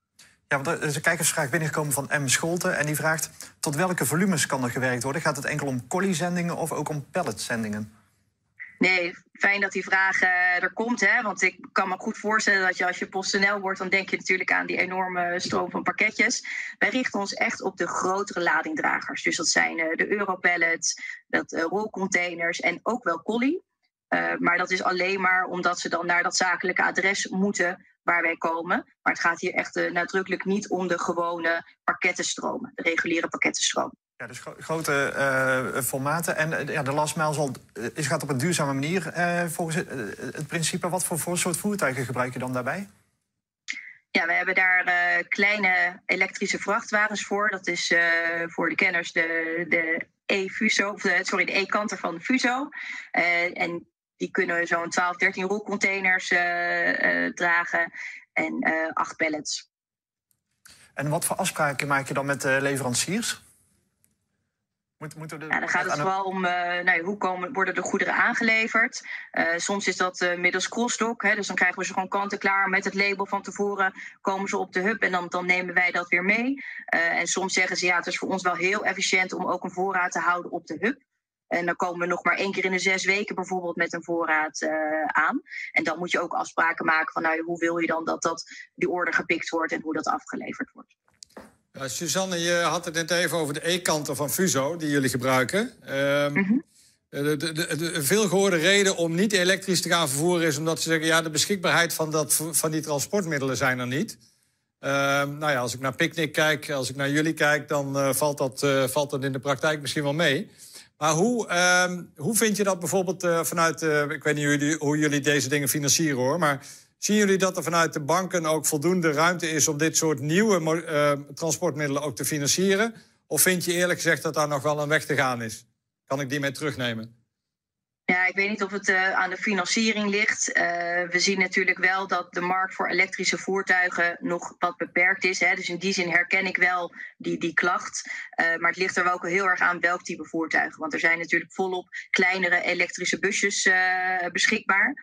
Ja, want er is een kijkersvraag binnengekomen van M. Scholten. En die vraagt: tot welke volumes kan er gewerkt worden? Gaat het enkel om collie-zendingen of ook om palletzendingen? Nee, fijn dat die vraag uh, er komt. Hè? Want ik kan me goed voorstellen dat je als je PostNL wordt... dan denk je natuurlijk aan die enorme stroom van pakketjes. Wij richten ons echt op de grotere ladingdragers. Dus dat zijn uh, de Europallets, dat uh, rolcontainers en ook wel collie. maar dat is alleen maar omdat ze dan naar dat zakelijke adres moeten waar wij komen. Maar het gaat hier echt nadrukkelijk niet om de gewone pakkettenstromen, de reguliere pakkettenstroom. Ja, dus grote uh, formaten. En uh, ja, de last mile zal, is, gaat op een duurzame manier volgens het, het, principe. Wat voor, voor soort voertuigen gebruik je dan daarbij? Ja, we hebben daar kleine elektrische vrachtwagens voor. Dat is voor de kenners de, de e-Fuso, of de, sorry, de e-kanter van de Fuso. en die kunnen zo'n 12, 13 rolcontainers dragen en acht pallets. En wat voor afspraken maak je dan met de leveranciers? Moet, ja, dan gaat het vooral om uh, nou, hoe komen, worden de goederen aangeleverd. Uh, soms is dat uh, middels crossdock. Hè, dus dan krijgen we ze gewoon kant-en-klaar met het label van tevoren. Komen ze op de hub en dan, dan nemen wij dat weer mee. en soms zeggen ze ja, het is voor ons wel heel efficiënt om ook een voorraad te houden op de hub. En dan komen we nog maar één keer in de zes weken bijvoorbeeld met een voorraad aan. En dan moet je ook afspraken maken van nou, hoe wil je dan dat, dat die order gepikt wordt en hoe dat afgeleverd wordt. Ja, Suzanne, je had het net even over de E-kanten van Fuso die jullie gebruiken. Um, de, de, de, de, veel gehoorde reden om niet elektrisch te gaan vervoeren is omdat ze zeggen: ja, de beschikbaarheid van, dat, van die transportmiddelen zijn er niet. Uh, nou ja, als ik naar Picnic kijk, als ik naar jullie kijk, dan uh, valt, dat, uh, valt dat in de praktijk misschien wel mee. Maar hoe, uh, hoe vind je dat bijvoorbeeld uh, vanuit, ik weet niet hoe jullie, hoe jullie deze dingen financieren hoor, maar Zien jullie dat er vanuit de banken ook voldoende ruimte is om dit soort nieuwe uh, transportmiddelen ook te financieren? Of vind je eerlijk gezegd dat daar nog wel een weg te gaan is? Kan ik die mee terugnemen? Ja, ik weet niet of het uh, aan de financiering ligt. Uh, we zien natuurlijk wel dat de markt voor elektrische voertuigen nog wat beperkt is. Hè. Dus in die zin herken ik wel die, die klacht. Maar het ligt er wel ook heel erg aan welk type voertuigen. Want er zijn natuurlijk volop kleinere elektrische busjes beschikbaar.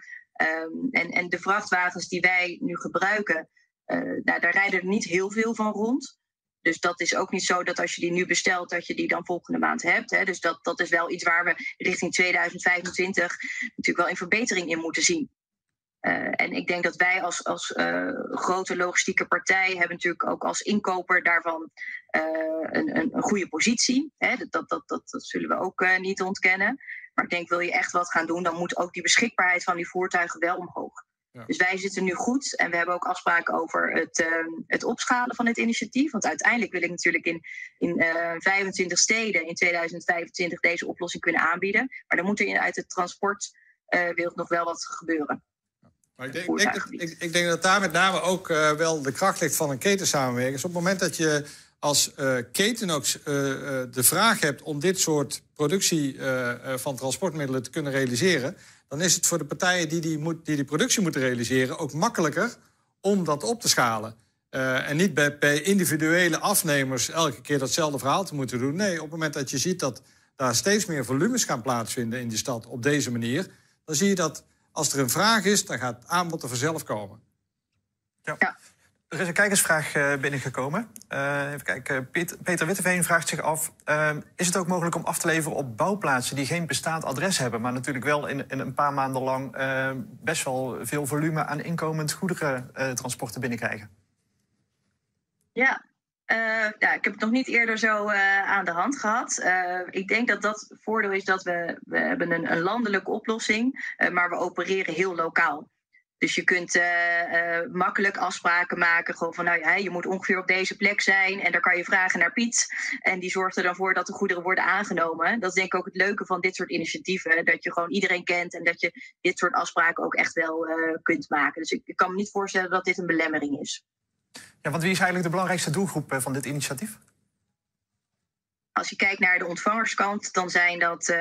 Um, en, en de vrachtwagens die wij nu gebruiken, uh, nou, daar rijden er niet heel veel van rond. Dus dat is ook niet zo dat als je die nu bestelt, dat je die dan volgende maand hebt. Hè. Dus dat, dat is wel iets waar we richting 2025 natuurlijk wel een verbetering in moeten zien. Uh, en ik denk dat wij als, als uh, grote logistieke partij hebben natuurlijk ook als inkoper daarvan een, een, goede positie. Hè. Dat, dat, dat, dat zullen we ook niet ontkennen. Maar ik denk, wil je echt wat gaan doen, dan moet ook die beschikbaarheid van die voertuigen wel omhoog. Ja. Dus wij zitten nu goed en we hebben ook afspraken over het, uh, het opschalen van het initiatief. Want uiteindelijk wil ik natuurlijk in, in uh, 25 steden in 2025 deze oplossing kunnen aanbieden. Maar dan moet er uit het transportwereld nog wel wat gebeuren. Maar ik, denk, denk dat, ik, ik, denk dat daar met name ook uh, wel de kracht ligt van een ketensamenwerking. Dus op het moment dat je als uh, keten ook uh, de vraag hebt om dit soort productie van transportmiddelen te kunnen realiseren, dan is het voor de partijen die die, moet, die, die productie moeten realiseren ook makkelijker om dat op te schalen. Uh, en niet bij, bij, individuele afnemers elke keer datzelfde verhaal te moeten doen. Nee, op het moment dat je ziet dat daar steeds meer volumes gaan plaatsvinden in die stad op deze manier, dan zie je dat als er een vraag is, dan gaat het aanbod er vanzelf komen. Ja. ja. Er is een kijkersvraag uh, binnengekomen. Uh, even kijken. Peter, Peter Witteveen vraagt zich af... Uh, is het ook mogelijk om af te leveren op bouwplaatsen... die geen bestaand adres hebben... maar natuurlijk wel in, een paar maanden lang... best wel veel volume aan inkomend goederentransporten binnenkrijgen? Ja. ja, ik heb het nog niet eerder zo aan de hand gehad. ik denk dat dat voordeel is dat we, we hebben een, een landelijke oplossing... maar we opereren heel lokaal. Dus je kunt uh, uh, makkelijk afspraken maken. Gewoon van, nou ja, je moet ongeveer op deze plek zijn. En daar kan je vragen naar Piet. En die zorgt er dan voor dat de goederen worden aangenomen. Dat is denk ik ook het leuke van dit soort initiatieven. Dat je gewoon iedereen kent. En dat je dit soort afspraken ook echt wel uh, kunt maken. Dus ik, ik, kan me niet voorstellen dat dit een belemmering is. Ja, want wie is eigenlijk de belangrijkste doelgroep van dit initiatief? Als je kijkt naar de ontvangerskant, dan zijn dat uh,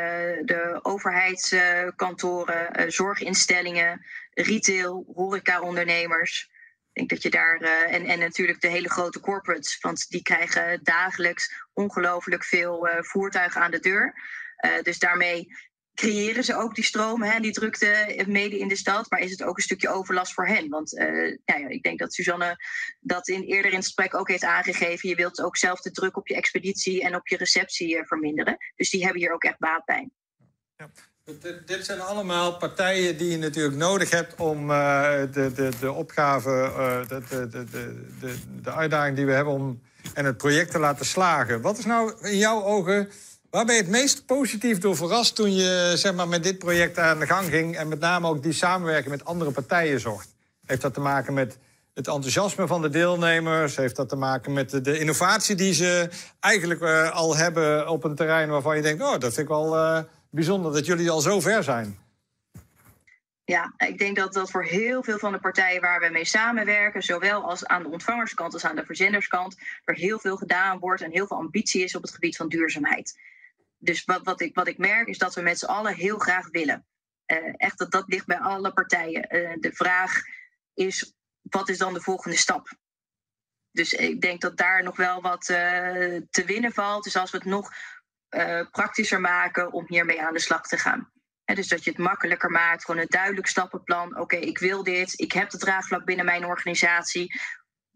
de overheidskantoren, uh, zorginstellingen, retail, horecaondernemers. Ik denk dat je daar. Uh, en, en natuurlijk de hele grote corporates, want die krijgen dagelijks ongelooflijk veel voertuigen aan de deur. dus daarmee creëren ze ook die stroom, hè, die drukte mede in de stad. Maar is het ook een stukje overlast voor hen? Want nou ja, ik denk dat Suzanne dat in, eerder in het gesprek ook heeft aangegeven. Je wilt ook zelf de druk op je expeditie en op je receptie uh, verminderen. Dus die hebben hier ook echt baat bij. Ja. Dit zijn allemaal partijen die je natuurlijk nodig hebt om de, de, de opgave, de, de, de, de uitdaging die we hebben om en het project te laten slagen. Wat is nou in jouw ogen Waar ben je het meest positief door verrast toen je zeg maar, met dit project aan de gang ging... en met name ook die samenwerking met andere partijen zocht? Heeft dat te maken met het enthousiasme van de deelnemers? Heeft dat te maken met de, innovatie die ze eigenlijk uh, al hebben op een terrein... waarvan je denkt, oh, dat vind ik wel uh, bijzonder dat jullie al zo ver zijn? Ja, ik denk dat dat voor heel veel van de partijen waar we mee samenwerken, zowel als aan de ontvangerskant als aan de verzenderskant, er heel veel gedaan wordt en heel veel ambitie is op het gebied van duurzaamheid dus wat, wat, ik, wat ik merk is dat we met z'n allen heel graag willen. Uh, echt dat dat ligt bij alle partijen. Uh, de vraag is, wat is dan de volgende stap? Dus ik denk dat daar nog wel wat uh, te winnen valt. Dus als we het nog praktischer maken om hiermee aan de slag te gaan. Dus dat je het makkelijker maakt, gewoon een duidelijk stappenplan. Oké, ik wil dit, ik heb het draagvlak binnen mijn organisatie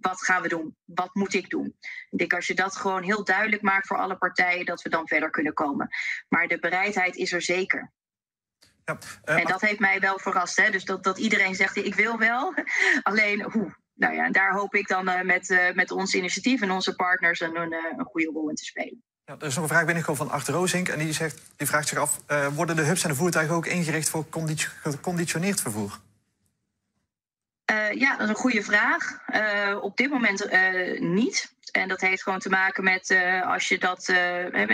wat gaan we doen? Wat moet ik doen? Ik denk als je dat gewoon heel duidelijk maakt voor alle partijen, dat we dan verder kunnen komen. Maar de bereidheid is er zeker. Ja, uh, en dat heeft mij wel verrast. Hè? Dus dat, dat iedereen zegt, ik wil wel. Alleen hoe? Nou ja, en daar hoop ik dan uh, met, uh, met ons initiatief en onze partners een, een, goede rol in te spelen. Ja, er is nog een vraag binnengekomen van Achter Roosink. En die, zegt, die vraagt zich af, worden de hubs en de voertuigen ook ingericht voor geconditioneerd vervoer? Uh, ja, dat is een goede vraag. Uh, op dit moment uh, niet. En dat heeft gewoon te maken met als je dat,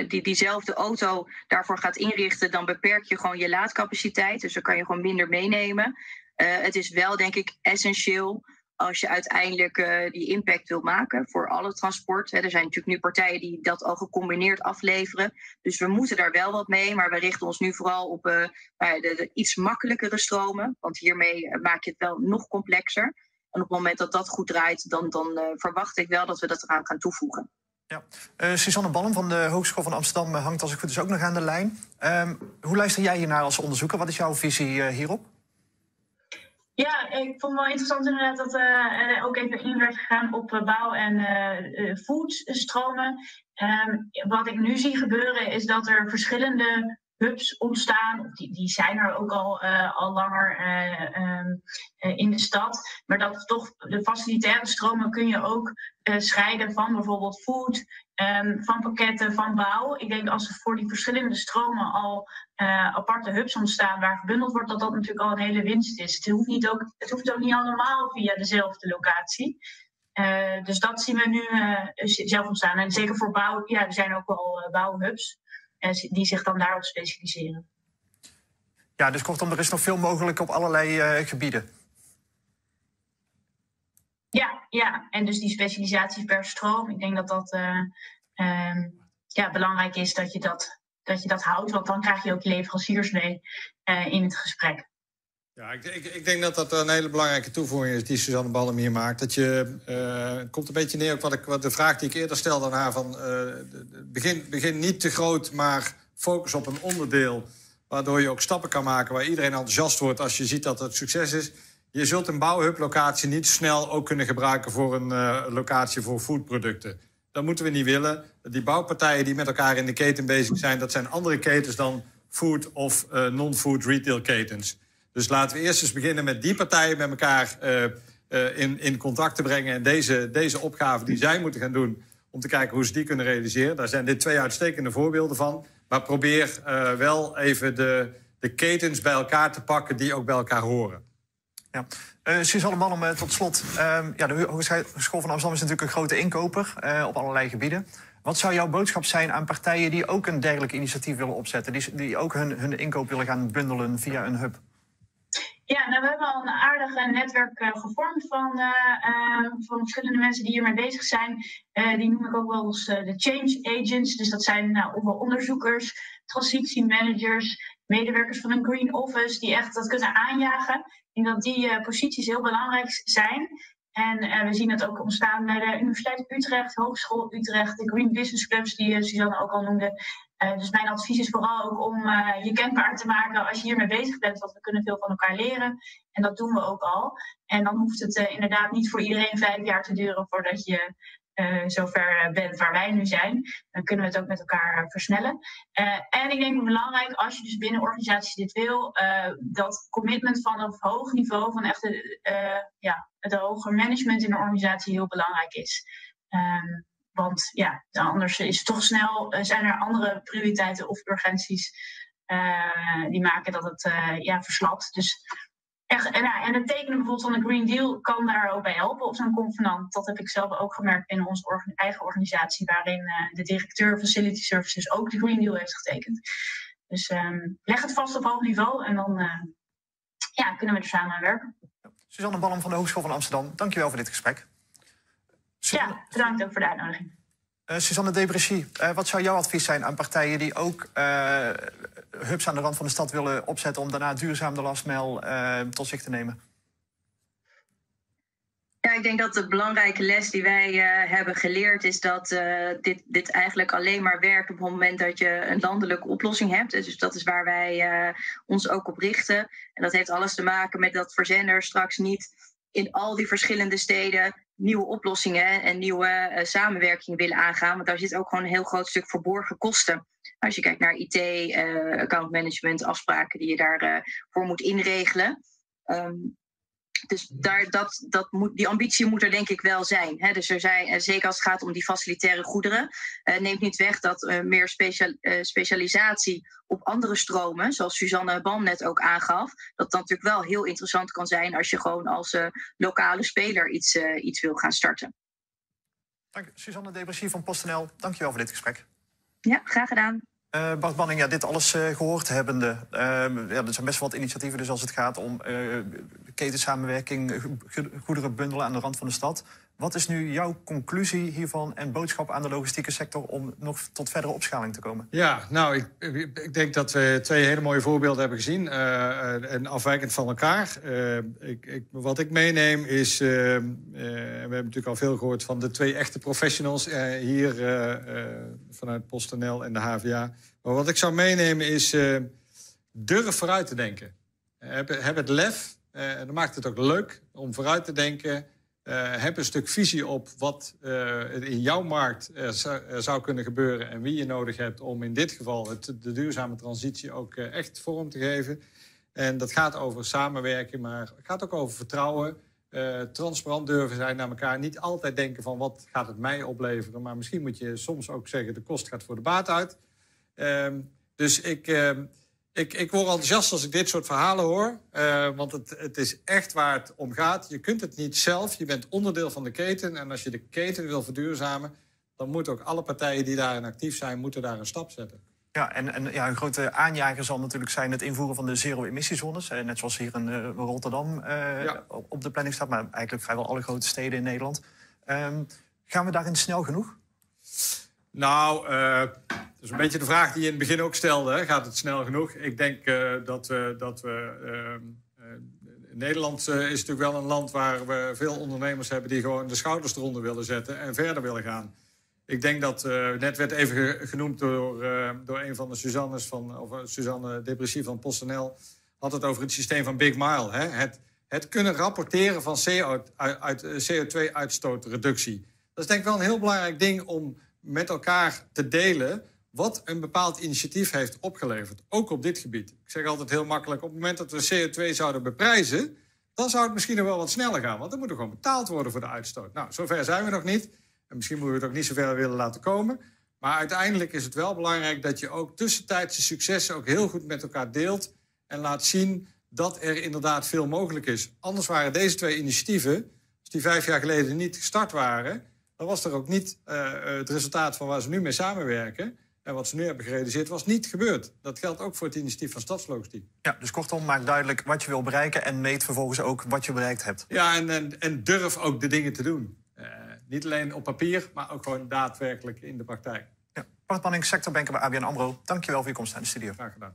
die, diezelfde auto daarvoor gaat inrichten, dan beperk je gewoon je laadcapaciteit. Dus dan kan je gewoon minder meenemen. het is wel, denk ik, essentieel als je uiteindelijk uh, die impact wil maken voor alle transport. Hè, er zijn natuurlijk nu partijen die dat al gecombineerd afleveren. Dus we moeten daar wel wat mee. Maar we richten ons nu vooral op uh, de, de, iets makkelijkere stromen. Want hiermee eh, maak je het wel nog complexer. En op het moment dat dat goed draait, dan, dan verwacht ik wel dat we dat eraan gaan toevoegen. Ja. Uh, Suzanne Ballem van de Hogeschool van Amsterdam hangt als ik goed is ook nog aan de lijn. Uh, hoe luister jij hiernaar als onderzoeker? Wat is jouw visie hierop? Ja, ik vond het wel interessant inderdaad dat uh, er ook even in werd gegaan op uh, bouw- en uh, foodstromen. Um, wat ik nu zie gebeuren is dat er verschillende hubs ontstaan. Die, die zijn er ook al, al langer um, in de stad. Maar dat toch de facilitaire stromen kun je ook scheiden van bijvoorbeeld food, um, van pakketten, van bouw. Ik denk als er voor die verschillende stromen al aparte hubs ontstaan waar gebundeld wordt, dat dat natuurlijk al een hele winst is. Het hoeft, niet ook, het hoeft ook niet allemaal via dezelfde locatie. Dus dat zien we nu zelf ontstaan. En zeker voor bouw, ja, er zijn ook wel bouwhubs die zich dan daarop specialiseren. Ja, dus kortom, er is nog veel mogelijk op allerlei gebieden. Ja, ja, en dus die specialisatie per stroom, ik denk dat dat uh, ja, belangrijk is dat je dat, dat je dat houdt, want dan krijg je ook leveranciers mee uh, in het gesprek. Ja, ik, ik, denk dat dat een hele belangrijke toevoeging is die Suzanne Ballem hier maakt. Dat je, uh, komt een beetje neer op wat, ik, wat de vraag die ik eerder stelde aan haar: van, begin, begin niet te groot, maar focus op een onderdeel. Waardoor je ook stappen kan maken waar iedereen enthousiast wordt als je ziet dat het succes is. Je zult een bouwhublocatie niet snel ook kunnen gebruiken voor een uh, locatie voor foodproducten. Dat moeten we niet willen. Die bouwpartijen die met elkaar in de keten bezig zijn, dat zijn andere ketens dan food of non-food retail ketens. Dus laten we eerst eens beginnen met die partijen met elkaar uh, in, in contact te brengen. En deze, deze opgave die zij moeten gaan doen, om te kijken hoe ze die kunnen realiseren. Daar zijn dit twee uitstekende voorbeelden van. Maar probeer wel even de, de ketens bij elkaar te pakken die ook bij elkaar horen. Ja. Uh, Suzanne tot slot. Uh, ja, de Hogeschool van Amsterdam is natuurlijk een grote inkoper op allerlei gebieden. Wat zou jouw boodschap zijn aan partijen die ook een dergelijk initiatief willen opzetten? Die, die ook hun, hun inkoop willen gaan bundelen via een hub? Ja, nou, we hebben al een aardig netwerk gevormd van, van verschillende mensen die hiermee bezig zijn. die noem ik ook wel eens de change agents. Dus dat zijn nou, onderzoekers, transitiemanagers, medewerkers van een green office die echt dat kunnen aanjagen denk dat die posities heel belangrijk zijn. En we zien het ook ontstaan bij de Universiteit Utrecht, Hogeschool Utrecht, de Green Business Clubs, die Suzanne ook al noemde. Dus mijn advies is vooral ook om je kenbaar te maken als je hiermee bezig bent, want we kunnen veel van elkaar leren. En dat doen we ook al. En dan hoeft het inderdaad niet voor iedereen vijf jaar te duren voordat je zover bent waar wij nu zijn, dan kunnen we het ook met elkaar versnellen. En ik denk belangrijk, als je dus binnen organisaties dit wil, dat commitment van een hoog niveau, van echt ja, het hoger management in de organisatie heel belangrijk is. Um, want ja, anders is het toch snel, zijn er andere prioriteiten of urgenties die maken dat het ja, verslapt. Dus Echt, en, en het tekenen bijvoorbeeld van de Green Deal kan daar ook bij helpen op zo'n convenant. Dat heb ik zelf ook gemerkt in onze eigen organisatie, waarin de directeur Facility Services ook de Green Deal heeft getekend. Dus um, leg het vast op hoog niveau en dan ja, kunnen we er samen aan werken. Suzanne Ballem van de Hogeschool van Amsterdam, dankjewel voor dit gesprek. Ja, bedankt ook voor de uitnodiging. Uh, Suzanne Debressy, uh, wat zou jouw advies zijn aan partijen die ook uh, hubs aan de rand van de stad willen opzetten om daarna duurzaam de lastmijl tot zich te nemen? Ja, ik denk dat de belangrijke les die wij hebben geleerd is dat dit, dit eigenlijk alleen maar werkt op het moment dat je een landelijke oplossing hebt. Dus dat is waar wij ons ook op richten. En dat heeft alles te maken met dat verzenders straks niet in al die verschillende steden nieuwe oplossingen en nieuwe uh, samenwerking willen aangaan. Want daar zit ook gewoon een heel groot stuk verborgen kosten. Als je kijkt naar IT, eh, account management, afspraken die je daarvoor uh, voor moet inregelen. Um, dus daar, dat, dat moet, die ambitie moet er denk ik wel zijn. Hè? Dus er zijn, eh, zeker als het gaat om die facilitaire goederen, uh, neemt niet weg dat uh, meer special, specialisatie op andere stromen, zoals Suzanne Bam net ook aangaf, dat dat natuurlijk wel heel interessant kan zijn als je gewoon als lokale speler iets, iets wil gaan starten. Dank, Suzanne Debressier van PostNL, dankjewel voor dit gesprek. Ja, graag gedaan. Uh, Bart Banning, ja, dit alles uh, gehoord hebbende. Uh, ja, er zijn best wel wat initiatieven dus als het gaat om ketensamenwerking, goederen bundelen aan de rand van de stad. Wat is nu jouw conclusie hiervan en boodschap aan de logistieke sector om nog tot verdere opschaling te komen? Ja, nou, ik, ik denk dat we twee hele mooie voorbeelden hebben gezien en afwijkend van elkaar. Ik, ik, wat ik meeneem is, we hebben natuurlijk al veel gehoord van de twee echte professionals hier vanuit PostNL en de HVA. Maar wat ik zou meenemen is, durf vooruit te denken. Heb, het lef Uh, dan maakt het ook leuk om vooruit te denken. Uh, heb een stuk visie op wat uh, in jouw markt zou, zou, kunnen gebeuren en wie je nodig hebt om in dit geval het, de duurzame transitie ook echt vorm te geven. En dat gaat over samenwerken, maar het gaat ook over vertrouwen. transparant durven zijn naar elkaar. Niet altijd denken van wat gaat het mij opleveren. Maar misschien moet je soms ook zeggen de kost gaat voor de baat uit. Ehm, dus ik, ehm, ik, ik word enthousiast als ik dit soort verhalen hoor. Uh, want het, het is echt waar het om gaat. Je kunt het niet zelf. Je bent onderdeel van de keten. En als je de keten wil verduurzamen... dan moeten ook alle partijen die daarin actief zijn... moeten daar een stap zetten. Ja, en, en ja, een grote aanjager zal natuurlijk zijn het invoeren van de zero-emissiezones. Eh, net zoals hier in uh, Rotterdam uh, ja. op de planning staat. Maar eigenlijk vrijwel alle grote steden in Nederland. Um, gaan we daarin snel genoeg? Nou, dat is een beetje de vraag die je in het begin ook stelde. Hè? Gaat het snel genoeg? Ik denk uh, dat we. Dat we uh, Nederland is natuurlijk wel een land waar we veel ondernemers hebben die gewoon de schouders eronder willen zetten en verder willen gaan. Ik denk dat, net werd even genoemd door, door een van de Suzannes van, of Suzanne Depressie van PostNL, had het over het systeem van Big Mile. Hè? Het, het kunnen rapporteren van CO2-uitstootreductie. Dat is denk ik wel een heel belangrijk ding om met elkaar te delen wat een bepaald initiatief heeft opgeleverd. Ook op dit gebied. Ik zeg altijd heel makkelijk, op het moment dat we CO2 zouden beprijzen... dan zou het misschien nog wel wat sneller gaan. Want dan moet er gewoon betaald worden voor de uitstoot. Nou, zover zijn we nog niet. En misschien moeten we het ook niet zo ver willen laten komen. Maar uiteindelijk is het wel belangrijk dat je ook tussentijdse successen... ook heel goed met elkaar deelt en laat zien dat er inderdaad veel mogelijk is. Anders waren deze twee initiatieven, als die vijf jaar geleden niet gestart waren... dan was er ook niet uh, het resultaat van waar ze nu mee samenwerken... En wat ze nu hebben gerealiseerd was niet gebeurd. Dat geldt ook voor het initiatief van Stadslogistiek. Ja, dus kortom, maak duidelijk wat je wil bereiken... en meet vervolgens ook wat je bereikt hebt. Ja, en, en, en durf ook de dingen te doen. Uh, niet alleen op papier, maar ook gewoon daadwerkelijk in de praktijk. Ja. Bart sectorbanker bij ABN AMRO. Dankjewel voor je komst naar de studio. Graag gedaan.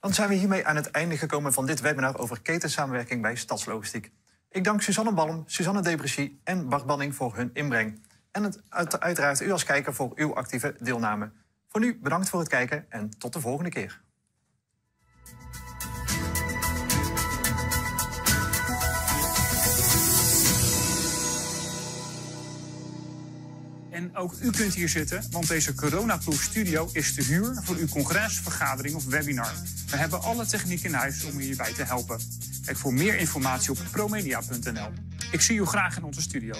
Dan zijn we hiermee aan het einde gekomen van dit webinar... over ketensamenwerking bij Stadslogistiek. Ik dank Suzanne Ballem, Suzanne Debrissy en Bart Banning voor hun inbreng. En het, uiteraard u als kijker voor uw actieve deelname. Voor nu bedankt voor het kijken en tot de volgende keer. En ook u kunt hier zitten, want deze coronaproof studio is te huur voor uw congresvergadering of webinar. We hebben alle techniek in huis om u hierbij te helpen. Kijk voor meer informatie op promedia.nl. Ik zie u graag in onze studio.